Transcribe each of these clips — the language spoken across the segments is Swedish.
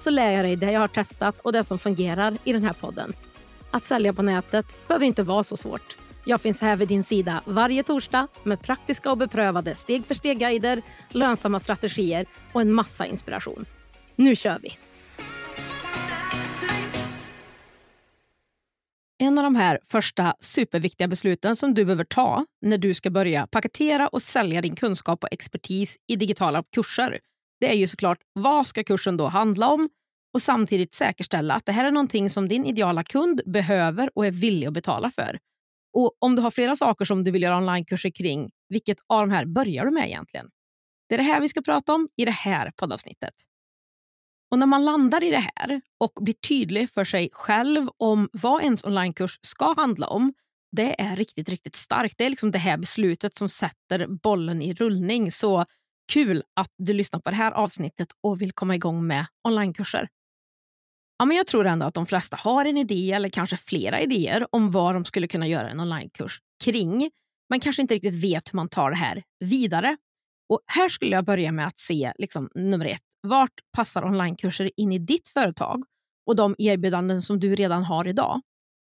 så lär jag dig det jag har testat och det som fungerar i den här podden. Att sälja på nätet behöver inte vara så svårt. Jag finns här vid din sida varje torsdag med praktiska och beprövade steg för steg-guider, lönsamma strategier och en massa inspiration. Nu kör vi! En av de här första superviktiga besluten som du behöver ta när du ska börja paketera och sälja din kunskap och expertis i digitala kurser, det är ju såklart vad ska kursen då handla om och samtidigt säkerställa att det här är någonting som din ideala kund behöver och är villig att betala för. Och Om du har flera saker som du vill göra onlinekurser kring, vilket av de här börjar du med egentligen? Det är det här vi ska prata om i det här poddavsnittet. Och när man landar i det här och blir tydlig för sig själv om vad ens onlinekurs ska handla om, det är riktigt, riktigt starkt. Det är liksom det här beslutet som sätter bollen i rullning. Så kul att du lyssnar på det här avsnittet och vill komma igång med onlinekurser. Ja, men jag tror ändå att de flesta har en idé eller kanske flera idéer om vad de skulle kunna göra en onlinekurs kring, men kanske inte riktigt vet hur man tar det här vidare. Och Här skulle jag börja med att se liksom, nummer ett, vart passar onlinekurser in i ditt företag och de erbjudanden som du redan har idag?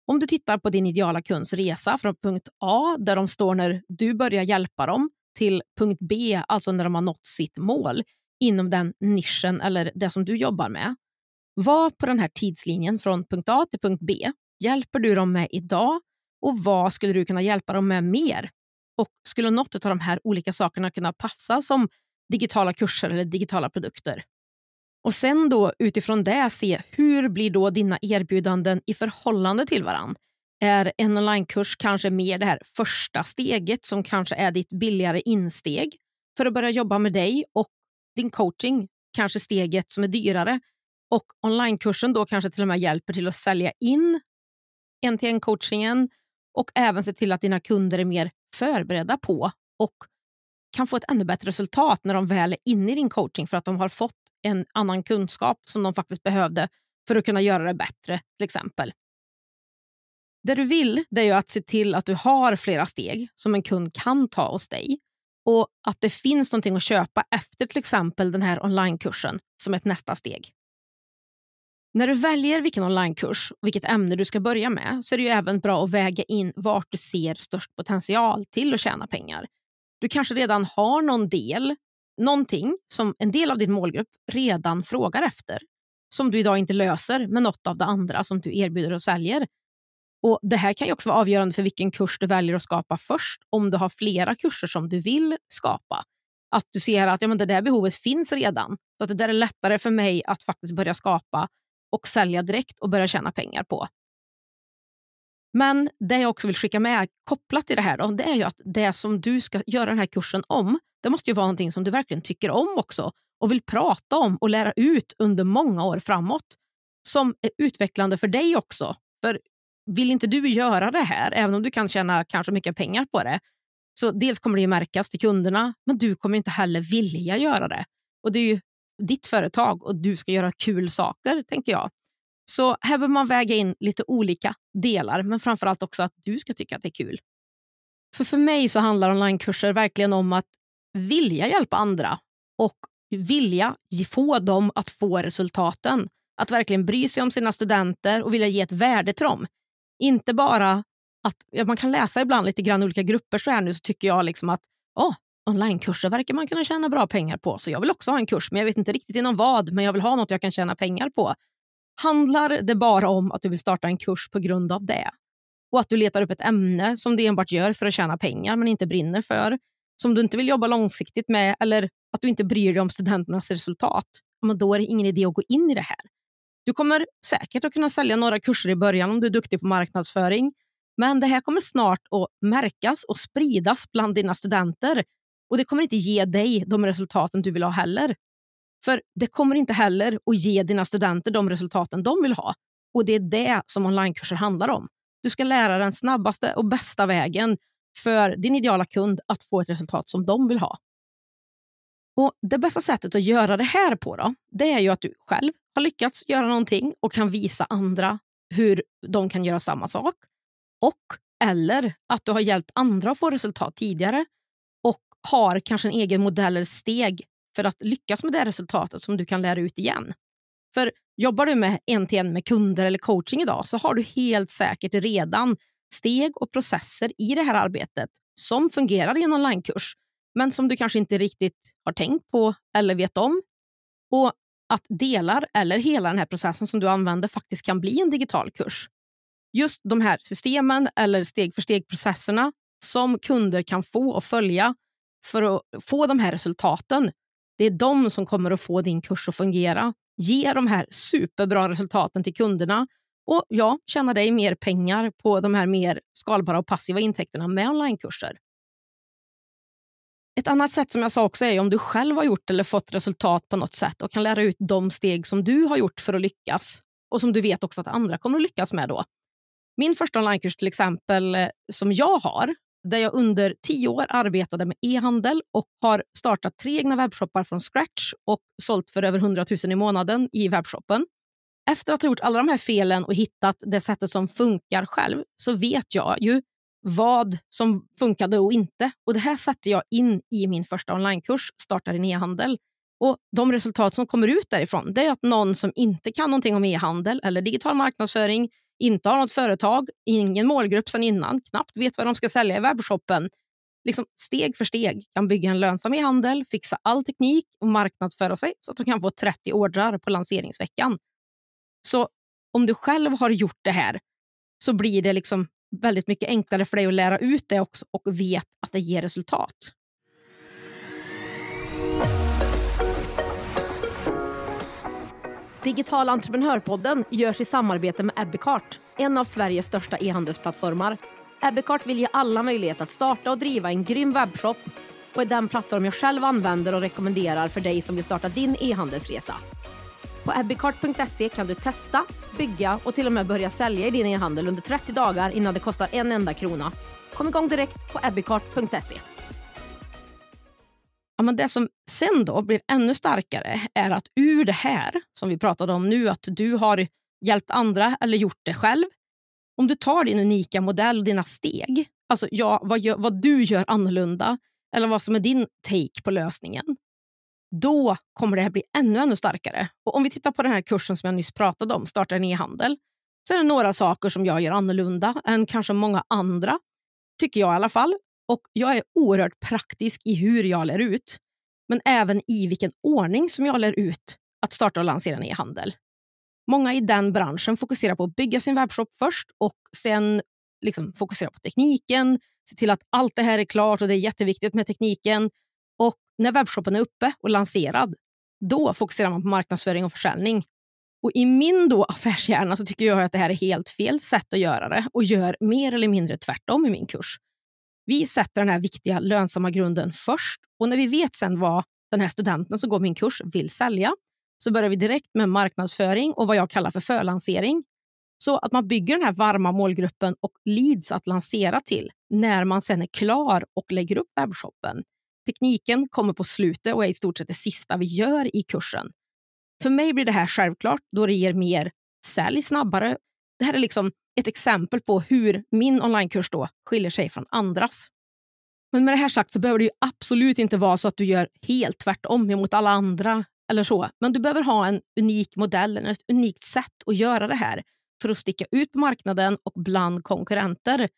Om du tittar på din ideala kunds resa från punkt A, där de står när du börjar hjälpa dem, till punkt B, alltså när de har nått sitt mål inom den nischen eller det som du jobbar med. Vad på den här tidslinjen från punkt A till punkt B hjälper du dem med idag och vad skulle du kunna hjälpa dem med mer? Och skulle något av de här olika sakerna kunna passa som digitala kurser eller digitala produkter? Och sen då utifrån det se hur blir då dina erbjudanden i förhållande till varandra? Är en onlinekurs kanske mer det här första steget som kanske är ditt billigare insteg för att börja jobba med dig och din coaching kanske steget som är dyrare och onlinekursen då kanske till och med hjälper till att sälja in en-till-en-coachingen och även se till att dina kunder är mer förberedda på och kan få ett ännu bättre resultat när de väl är inne i din coaching för att de har fått en annan kunskap som de faktiskt behövde för att kunna göra det bättre till exempel. Det du vill det är ju att se till att du har flera steg som en kund kan ta hos dig och att det finns någonting att köpa efter till exempel den här onlinekursen som ett nästa steg. När du väljer vilken onlinekurs och vilket ämne du ska börja med så är det ju även bra att väga in vart du ser störst potential till att tjäna pengar. Du kanske redan har någon del, någonting som en del av din målgrupp redan frågar efter som du idag inte löser med något av det andra som du erbjuder och säljer. Och Det här kan ju också vara avgörande för vilken kurs du väljer att skapa först om du har flera kurser som du vill skapa. Att du ser att ja, men det där behovet finns redan, så att det där är lättare för mig att faktiskt börja skapa och sälja direkt och börja tjäna pengar på. Men det jag också vill skicka med kopplat till det här då, det är ju att det som du ska göra den här kursen om, det måste ju vara någonting som du verkligen tycker om också och vill prata om och lära ut under många år framåt. Som är utvecklande för dig också. För vill inte du göra det här, även om du kan tjäna kanske mycket pengar på det, så dels kommer det ju märkas till kunderna, men du kommer inte heller vilja göra det. Och det är ju ditt företag och du ska göra kul saker, tänker jag. Så här behöver man väga in lite olika delar, men framför allt också att du ska tycka att det är kul. För för mig så handlar onlinekurser verkligen om att vilja hjälpa andra och vilja få dem att få resultaten. Att verkligen bry sig om sina studenter och vilja ge ett värde till dem. Inte bara att, ja, man kan läsa ibland lite grann olika grupper så här nu så tycker jag liksom att oh, onlinekurser verkar man kunna tjäna bra pengar på, så jag vill också ha en kurs, men jag vet inte riktigt inom vad, men jag vill ha något jag kan tjäna pengar på. Handlar det bara om att du vill starta en kurs på grund av det? Och att du letar upp ett ämne som du enbart gör för att tjäna pengar men inte brinner för, som du inte vill jobba långsiktigt med eller att du inte bryr dig om studenternas resultat, men då är det ingen idé att gå in i det här. Du kommer säkert att kunna sälja några kurser i början om du är duktig på marknadsföring, men det här kommer snart att märkas och spridas bland dina studenter och det kommer inte ge dig de resultaten du vill ha heller. För det kommer inte heller att ge dina studenter de resultaten de vill ha. Och det är det som onlinekurser handlar om. Du ska lära den snabbaste och bästa vägen för din ideala kund att få ett resultat som de vill ha. Och Det bästa sättet att göra det här på då, det är ju att du själv har lyckats göra någonting och kan visa andra hur de kan göra samma sak. Och Eller att du har hjälpt andra att få resultat tidigare och har kanske en egen modell eller steg för att lyckas med det resultatet som du kan lära ut igen. För jobbar du med en till en med kunder eller coaching idag så har du helt säkert redan steg och processer i det här arbetet som fungerar i en onlinekurs men som du kanske inte riktigt har tänkt på eller vet om. Och att delar eller hela den här processen som du använder faktiskt kan bli en digital kurs. Just de här systemen eller steg för steg-processerna som kunder kan få och följa för att få de här resultaten, det är de som kommer att få din kurs att fungera. Ge de här superbra resultaten till kunderna och ja, tjäna dig mer pengar på de här mer skalbara och passiva intäkterna med onlinekurser. Ett annat sätt som jag sa också är om du själv har gjort eller fått resultat på något sätt och kan lära ut de steg som du har gjort för att lyckas och som du vet också att andra kommer att lyckas med då. Min första onlinekurs till exempel eh, som jag har, där jag under tio år arbetade med e-handel och har startat tre egna webbshoppar från scratch och sålt för över 100 000 i månaden i webbshoppen. Efter att ha gjort alla de här felen och hittat det sättet som funkar själv så vet jag ju vad som funkade och inte. Och Det här satte jag in i min första onlinekurs, Starta din e-handel. Och De resultat som kommer ut därifrån det är att någon som inte kan någonting om e-handel eller digital marknadsföring, inte har något företag, ingen målgrupp sedan innan, knappt vet vad de ska sälja i webbshoppen, liksom steg för steg kan bygga en lönsam e-handel, fixa all teknik och marknadsföra sig så att de kan få 30 ordrar på lanseringsveckan. Så om du själv har gjort det här så blir det liksom väldigt mycket enklare för dig att lära ut det också och vet att det ger resultat. Digital entreprenörpodden görs i samarbete med Ebbecart, en av Sveriges största e-handelsplattformar. Ebbecart vill ge alla möjlighet att starta och driva en grym webbshop och är den plattform jag själv använder och rekommenderar för dig som vill starta din e-handelsresa. På ebbicart.se kan du testa, bygga och till och med börja sälja i din e-handel under 30 dagar innan det kostar en enda krona. Kom igång direkt på ebbicart.se. Ja, men det som sen då blir ännu starkare är att ur det här som vi pratade om nu, att du har hjälpt andra eller gjort det själv. Om du tar din unika modell och dina steg, alltså ja, vad, gör, vad du gör annorlunda eller vad som är din take på lösningen, då kommer det här bli ännu, ännu starkare. Och Om vi tittar på den här kursen som jag nyss pratade om, Starta en e-handel, så är det några saker som jag gör annorlunda än kanske många andra, tycker jag i alla fall. Och Jag är oerhört praktisk i hur jag lär ut, men även i vilken ordning som jag lär ut att starta och lansera en e-handel. Många i den branschen fokuserar på att bygga sin webbshop först och sen liksom fokusera på tekniken, se till att allt det här är klart och det är jätteviktigt med tekniken. När webbshoppen är uppe och lanserad, då fokuserar man på marknadsföring och försäljning. Och I min då affärshjärna så tycker jag att det här är helt fel sätt att göra det och gör mer eller mindre tvärtom i min kurs. Vi sätter den här viktiga lönsamma grunden först och när vi vet sen vad den här studenten som går min kurs vill sälja så börjar vi direkt med marknadsföring och vad jag kallar för förlansering. Så att man bygger den här varma målgruppen och leads att lansera till när man sen är klar och lägger upp webbshoppen. Tekniken kommer på slutet och är i stort sett det sista vi gör i kursen. För mig blir det här självklart då det ger mer sälj snabbare. Det här är liksom ett exempel på hur min onlinekurs då skiljer sig från andras. Men med det här sagt så behöver det ju absolut inte vara så att du gör helt tvärtom mot alla andra eller så. Men du behöver ha en unik modell, ett unikt sätt att göra det här för att sticka ut på marknaden och bland konkurrenter.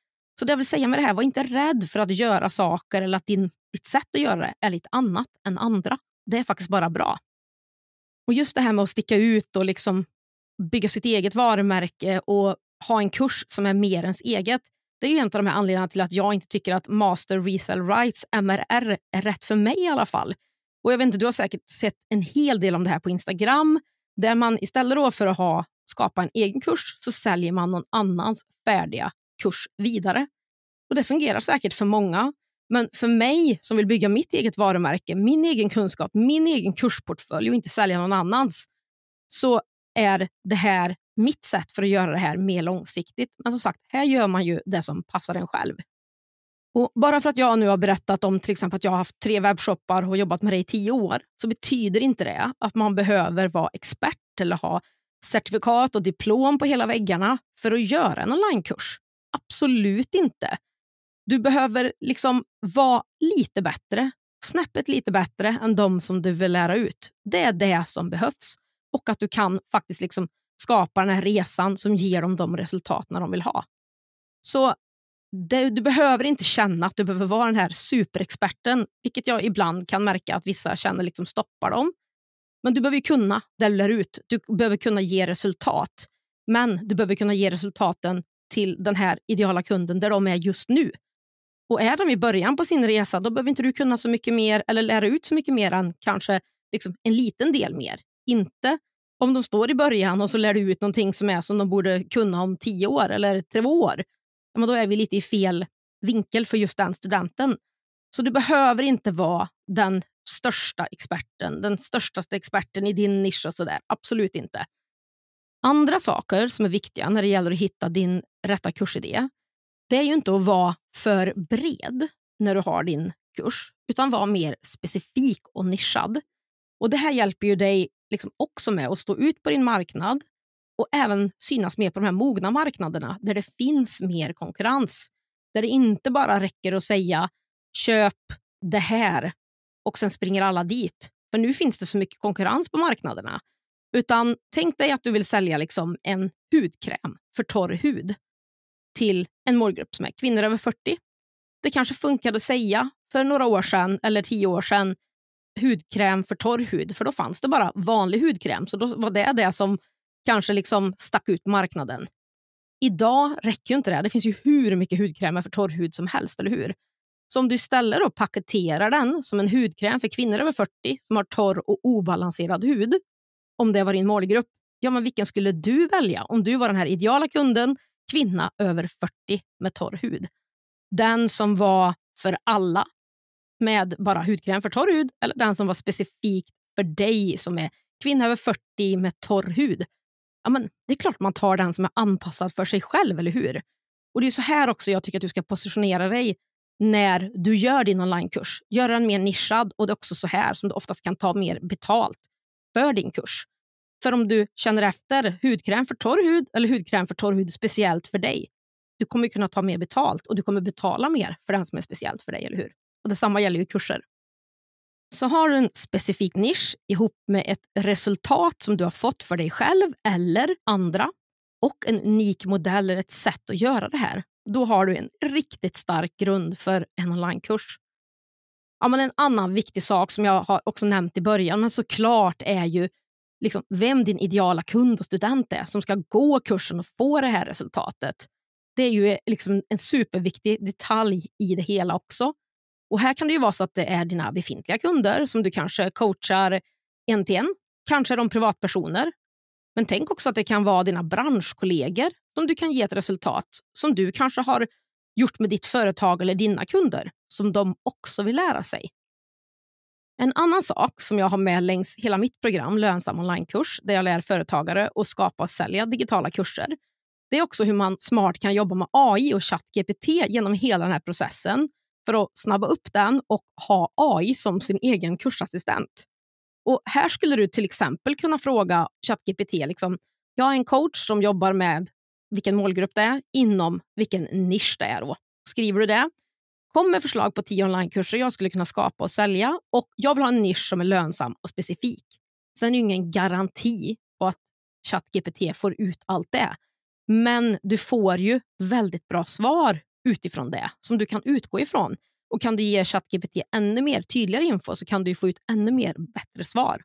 Så det jag vill säga med det här, var inte rädd för att göra saker eller att din ditt sätt att göra det är lite annat än andra. Det är faktiskt bara bra. Och just det här med att sticka ut och liksom bygga sitt eget varumärke och ha en kurs som är mer ens eget. Det är en av de här anledningarna till att jag inte tycker att Master Resell Rights, MRR, är rätt för mig i alla fall. Och jag vet inte, Du har säkert sett en hel del om det här på Instagram där man istället för att ha, skapa en egen kurs så säljer man någon annans färdiga kurs vidare. Och Det fungerar säkert för många. Men för mig som vill bygga mitt eget varumärke, min egen kunskap, min egen kursportfölj och inte sälja någon annans, så är det här mitt sätt för att göra det här mer långsiktigt. Men som sagt, här gör man ju det som passar en själv. Och bara för att jag nu har berättat om till exempel att jag har haft tre webbshoppar och jobbat med det i tio år, så betyder inte det att man behöver vara expert eller ha certifikat och diplom på hela väggarna för att göra en onlinekurs. Absolut inte. Du behöver liksom vara lite bättre, snäppet lite bättre än de som du vill lära ut. Det är det som behövs. Och att du kan faktiskt liksom skapa den här resan som ger dem de resultaten de vill ha. Så det, du behöver inte känna att du behöver vara den här superexperten, vilket jag ibland kan märka att vissa känner liksom stoppar dem. Men du behöver kunna det du lär ut. Du behöver kunna ge resultat. Men du behöver kunna ge resultaten till den här ideala kunden där de är just nu. Och är de i början på sin resa, då behöver inte du kunna så mycket mer eller lära ut så mycket mer än kanske liksom en liten del mer. Inte om de står i början och så lär du ut någonting som är som de borde kunna om tio år eller två år. Men då är vi lite i fel vinkel för just den studenten. Så du behöver inte vara den största experten, den största experten i din nisch och sådär. Absolut inte. Andra saker som är viktiga när det gäller att hitta din rätta kursidé, det är ju inte att vara för bred när du har din kurs, utan vara mer specifik och nischad. Och Det här hjälper ju dig liksom också med att stå ut på din marknad och även synas mer på de här mogna marknaderna där det finns mer konkurrens. Där det inte bara räcker att säga köp det här och sen springer alla dit. För nu finns det så mycket konkurrens på marknaderna. Utan tänk dig att du vill sälja liksom en hudkräm för torr hud till en målgrupp som är kvinnor över 40. Det kanske funkade att säga för några år sedan eller tio år sedan hudkräm för torr hud, för då fanns det bara vanlig hudkräm. Så då var det det som kanske liksom stack ut marknaden. Idag räcker ju inte det. Det finns ju hur mycket hudkrämer för torr hud som helst, eller hur? Så om du istället då paketerar den som en hudkräm för kvinnor över 40 som har torr och obalanserad hud, om det var din målgrupp, ja men vilken skulle du välja om du var den här ideala kunden, kvinna över 40 med torr hud? Den som var för alla med bara hudkräm för torr hud eller den som var specifikt för dig som är kvinna över 40 med torr hud? Ja, men det är klart man tar den som är anpassad för sig själv, eller hur? Och Det är så här också jag tycker att du ska positionera dig när du gör din onlinekurs. Gör den mer nischad och det är också så här som du oftast kan ta mer betalt för din kurs. För om du känner efter hudkräm för torr hud eller hudkräm för torr hud speciellt för dig, du kommer kunna ta mer betalt och du kommer betala mer för den som är speciellt för dig, eller hur? Och Detsamma gäller ju kurser. Så har du en specifik nisch ihop med ett resultat som du har fått för dig själv eller andra och en unik modell eller ett sätt att göra det här, då har du en riktigt stark grund för en onlinekurs. Ja, men en annan viktig sak som jag har också nämnt i början, men såklart är ju liksom vem din ideala kund och student är som ska gå kursen och få det här resultatet. Det är ju eh, liksom en superviktig detalj i det hela också. Och Här kan det ju vara så att det är dina befintliga kunder som du kanske coachar en till en. Kanske är de privatpersoner. Men tänk också att det kan vara dina branschkollegor som du kan ge ett resultat som du kanske har gjort med ditt företag eller dina kunder som de också vill lära sig. En annan sak som jag har med längs hela mitt program Lönsam onlinekurs där jag lär företagare att skapa och sälja digitala kurser. Det är också hur man smart kan jobba med AI och ChatGPT genom hela den här processen för att snabba upp den och ha AI som sin egen kursassistent. Och Här skulle du till exempel kunna fråga ChatGPT, liksom, jag är en coach som jobbar med vilken målgrupp det är inom vilken nisch det är. Då. Skriver du det, kom med förslag på tio onlinekurser jag skulle kunna skapa och sälja och jag vill ha en nisch som är lönsam och specifik. Sen är det ingen garanti på att ChatGPT får ut allt det. Men du får ju väldigt bra svar utifrån det som du kan utgå ifrån. Och Kan du ge ChatGPT ännu mer tydligare info så kan du få ut ännu mer bättre svar.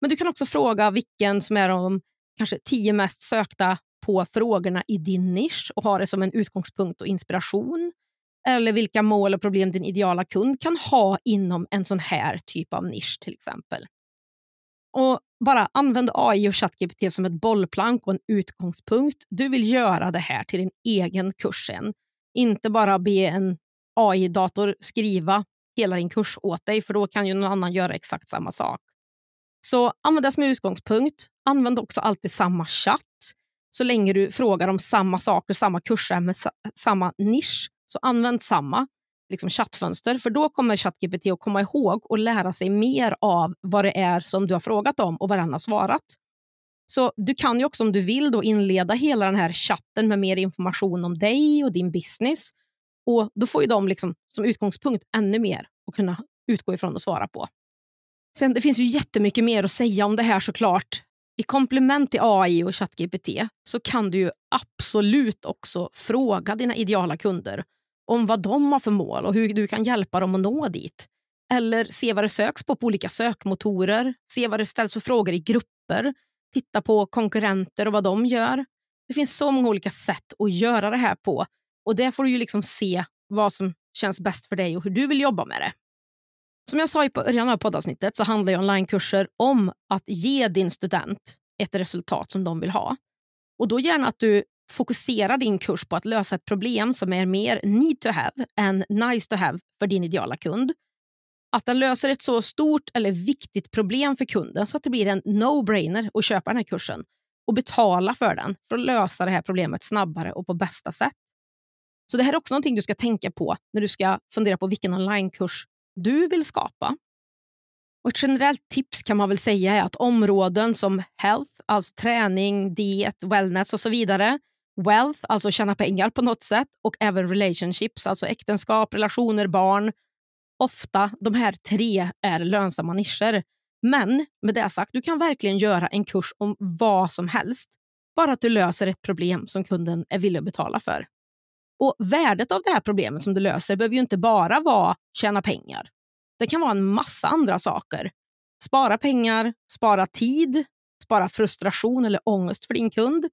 Men du kan också fråga vilken som är de kanske tio mest sökta på frågorna i din nisch och ha det som en utgångspunkt och inspiration. Eller vilka mål och problem din ideala kund kan ha inom en sån här typ av nisch till exempel. Och bara använd AI och ChatGPT som ett bollplank och en utgångspunkt. Du vill göra det här till din egen kurs sen. Inte bara be en AI-dator skriva hela din kurs åt dig, för då kan ju någon annan göra exakt samma sak. Så använd det som utgångspunkt. Använd också alltid samma chatt. Så länge du frågar om samma saker, samma kurser med samma nisch, så använd samma liksom chattfönster. För då kommer ChatGPT att komma ihåg och lära sig mer av vad det är som du har frågat om och vad den har svarat. Så du kan ju också om du vill då inleda hela den här chatten med mer information om dig och din business. Och Då får ju de liksom, som utgångspunkt ännu mer att kunna utgå ifrån och svara på. Sen, det finns ju jättemycket mer att säga om det här såklart. I komplement till AI och ChatGPT så kan du ju absolut också fråga dina ideala kunder om vad de har för mål och hur du kan hjälpa dem att nå dit. Eller se vad det söks på på olika sökmotorer, se vad det ställs för frågor i grupper, titta på konkurrenter och vad de gör. Det finns så många olika sätt att göra det här på och där får du ju liksom se vad som känns bäst för dig och hur du vill jobba med det. Som jag sa i början av poddavsnittet så handlar ju onlinekurser om att ge din student ett resultat som de vill ha. Och då gärna att du Fokusera din kurs på att lösa ett problem som är mer need to have än nice to have för din ideala kund. Att den löser ett så stort eller viktigt problem för kunden så att det blir en no-brainer att köpa den här kursen och betala för den för att lösa det här problemet snabbare och på bästa sätt. Så det här är också någonting du ska tänka på när du ska fundera på vilken onlinekurs du vill skapa. Och ett generellt tips kan man väl säga är att områden som health, alltså träning, diet, wellness och så vidare, wealth, alltså tjäna pengar på något sätt och även relationships, alltså äktenskap, relationer, barn. Ofta de här tre är lönsamma nischer. Men med det sagt, du kan verkligen göra en kurs om vad som helst. Bara att du löser ett problem som kunden är villig att betala för. Och Värdet av det här problemet som du löser behöver ju inte bara vara tjäna pengar. Det kan vara en massa andra saker. Spara pengar, spara tid, spara frustration eller ångest för din kund,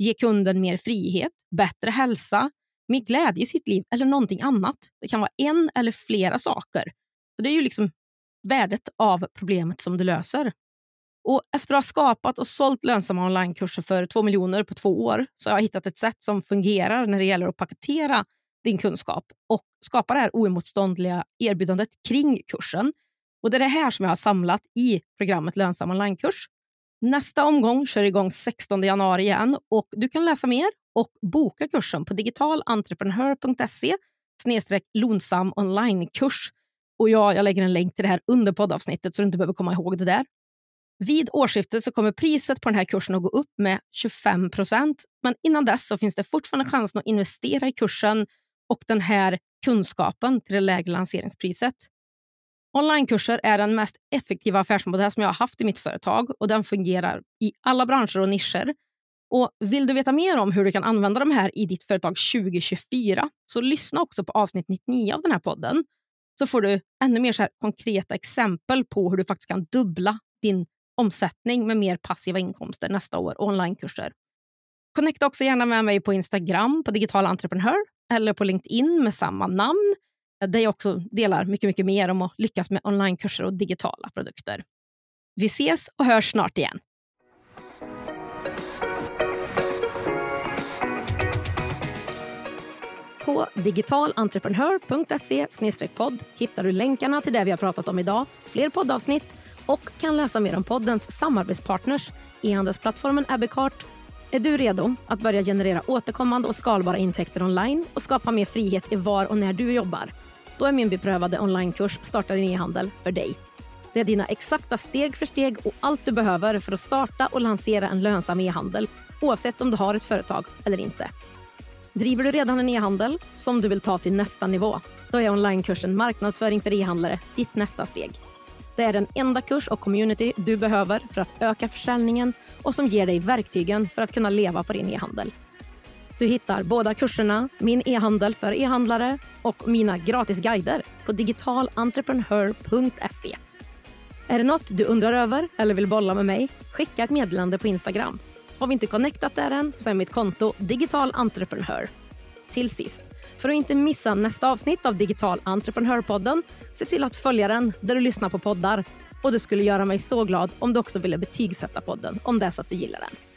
ge kunden mer frihet, bättre hälsa, mer glädje i sitt liv eller någonting annat. Det kan vara en eller flera saker. Så Det är ju liksom värdet av problemet som du löser. Och Efter att ha skapat och sålt lönsamma onlinekurser för två miljoner på två år så har jag hittat ett sätt som fungerar när det gäller att paketera din kunskap och skapa det här oemotståndliga erbjudandet kring kursen. Och Det är det här som jag har samlat i programmet Lönsam onlinekurs. Nästa omgång kör igång 16 januari igen och du kan läsa mer och boka kursen på digitalentreprenör.se snedstreck lonsam onlinekurs. Och ja, jag lägger en länk till det här under poddavsnittet så du inte behöver komma ihåg det där. Vid årsskiftet så kommer priset på den här kursen att gå upp med 25 procent. Men innan dess så finns det fortfarande chansen att investera i kursen och den här kunskapen till det lägre lanseringspriset. Onlinekurser är den mest effektiva affärsmodell som jag har haft i mitt företag och den fungerar i alla branscher och nischer. Och Vill du veta mer om hur du kan använda de här i ditt företag 2024 så lyssna också på avsnitt 99 av den här podden så får du ännu mer så konkreta exempel på hur du faktiskt kan dubbla din omsättning med mer passiva inkomster nästa år och onlinekurser. Connecta också gärna med mig på Instagram på digital entreprenör eller på LinkedIn med samma namn där jag också delar mycket, mycket mer om att lyckas med onlinekurser och digitala produkter. Vi ses och hörs snart igen. På digitalentreprenör.se podd hittar du länkarna till det vi har pratat om idag, fler poddavsnitt och kan läsa mer om poddens samarbetspartners, e-handelsplattformen Abbeycart. Är du redo att börja generera återkommande och skalbara intäkter online och skapa mer frihet i var och när du jobbar? Då är min beprövade onlinekurs Starta din e-handel för dig. Det är dina exakta steg för steg och allt du behöver för att starta och lansera en lönsam e-handel oavsett om du har ett företag eller inte. Driver du redan en e-handel som du vill ta till nästa nivå? Då är onlinekursen Marknadsföring för e-handlare ditt nästa steg. Det är den enda kurs och community du behöver för att öka försäljningen och som ger dig verktygen för att kunna leva på din e-handel. Du hittar båda kurserna, min e-handel för e-handlare och mina gratisguider på digitalentreprenör.se. Är det något du undrar över eller vill bolla med mig? Skicka ett meddelande på Instagram. Har vi inte connectat där än så är mitt konto Digital Entreprenör. Till sist, för att inte missa nästa avsnitt av Digital Entreprenörpodden, se till att följa den där du lyssnar på poddar. Och Det skulle göra mig så glad om du också ville betygsätta podden om det är så att du gillar den.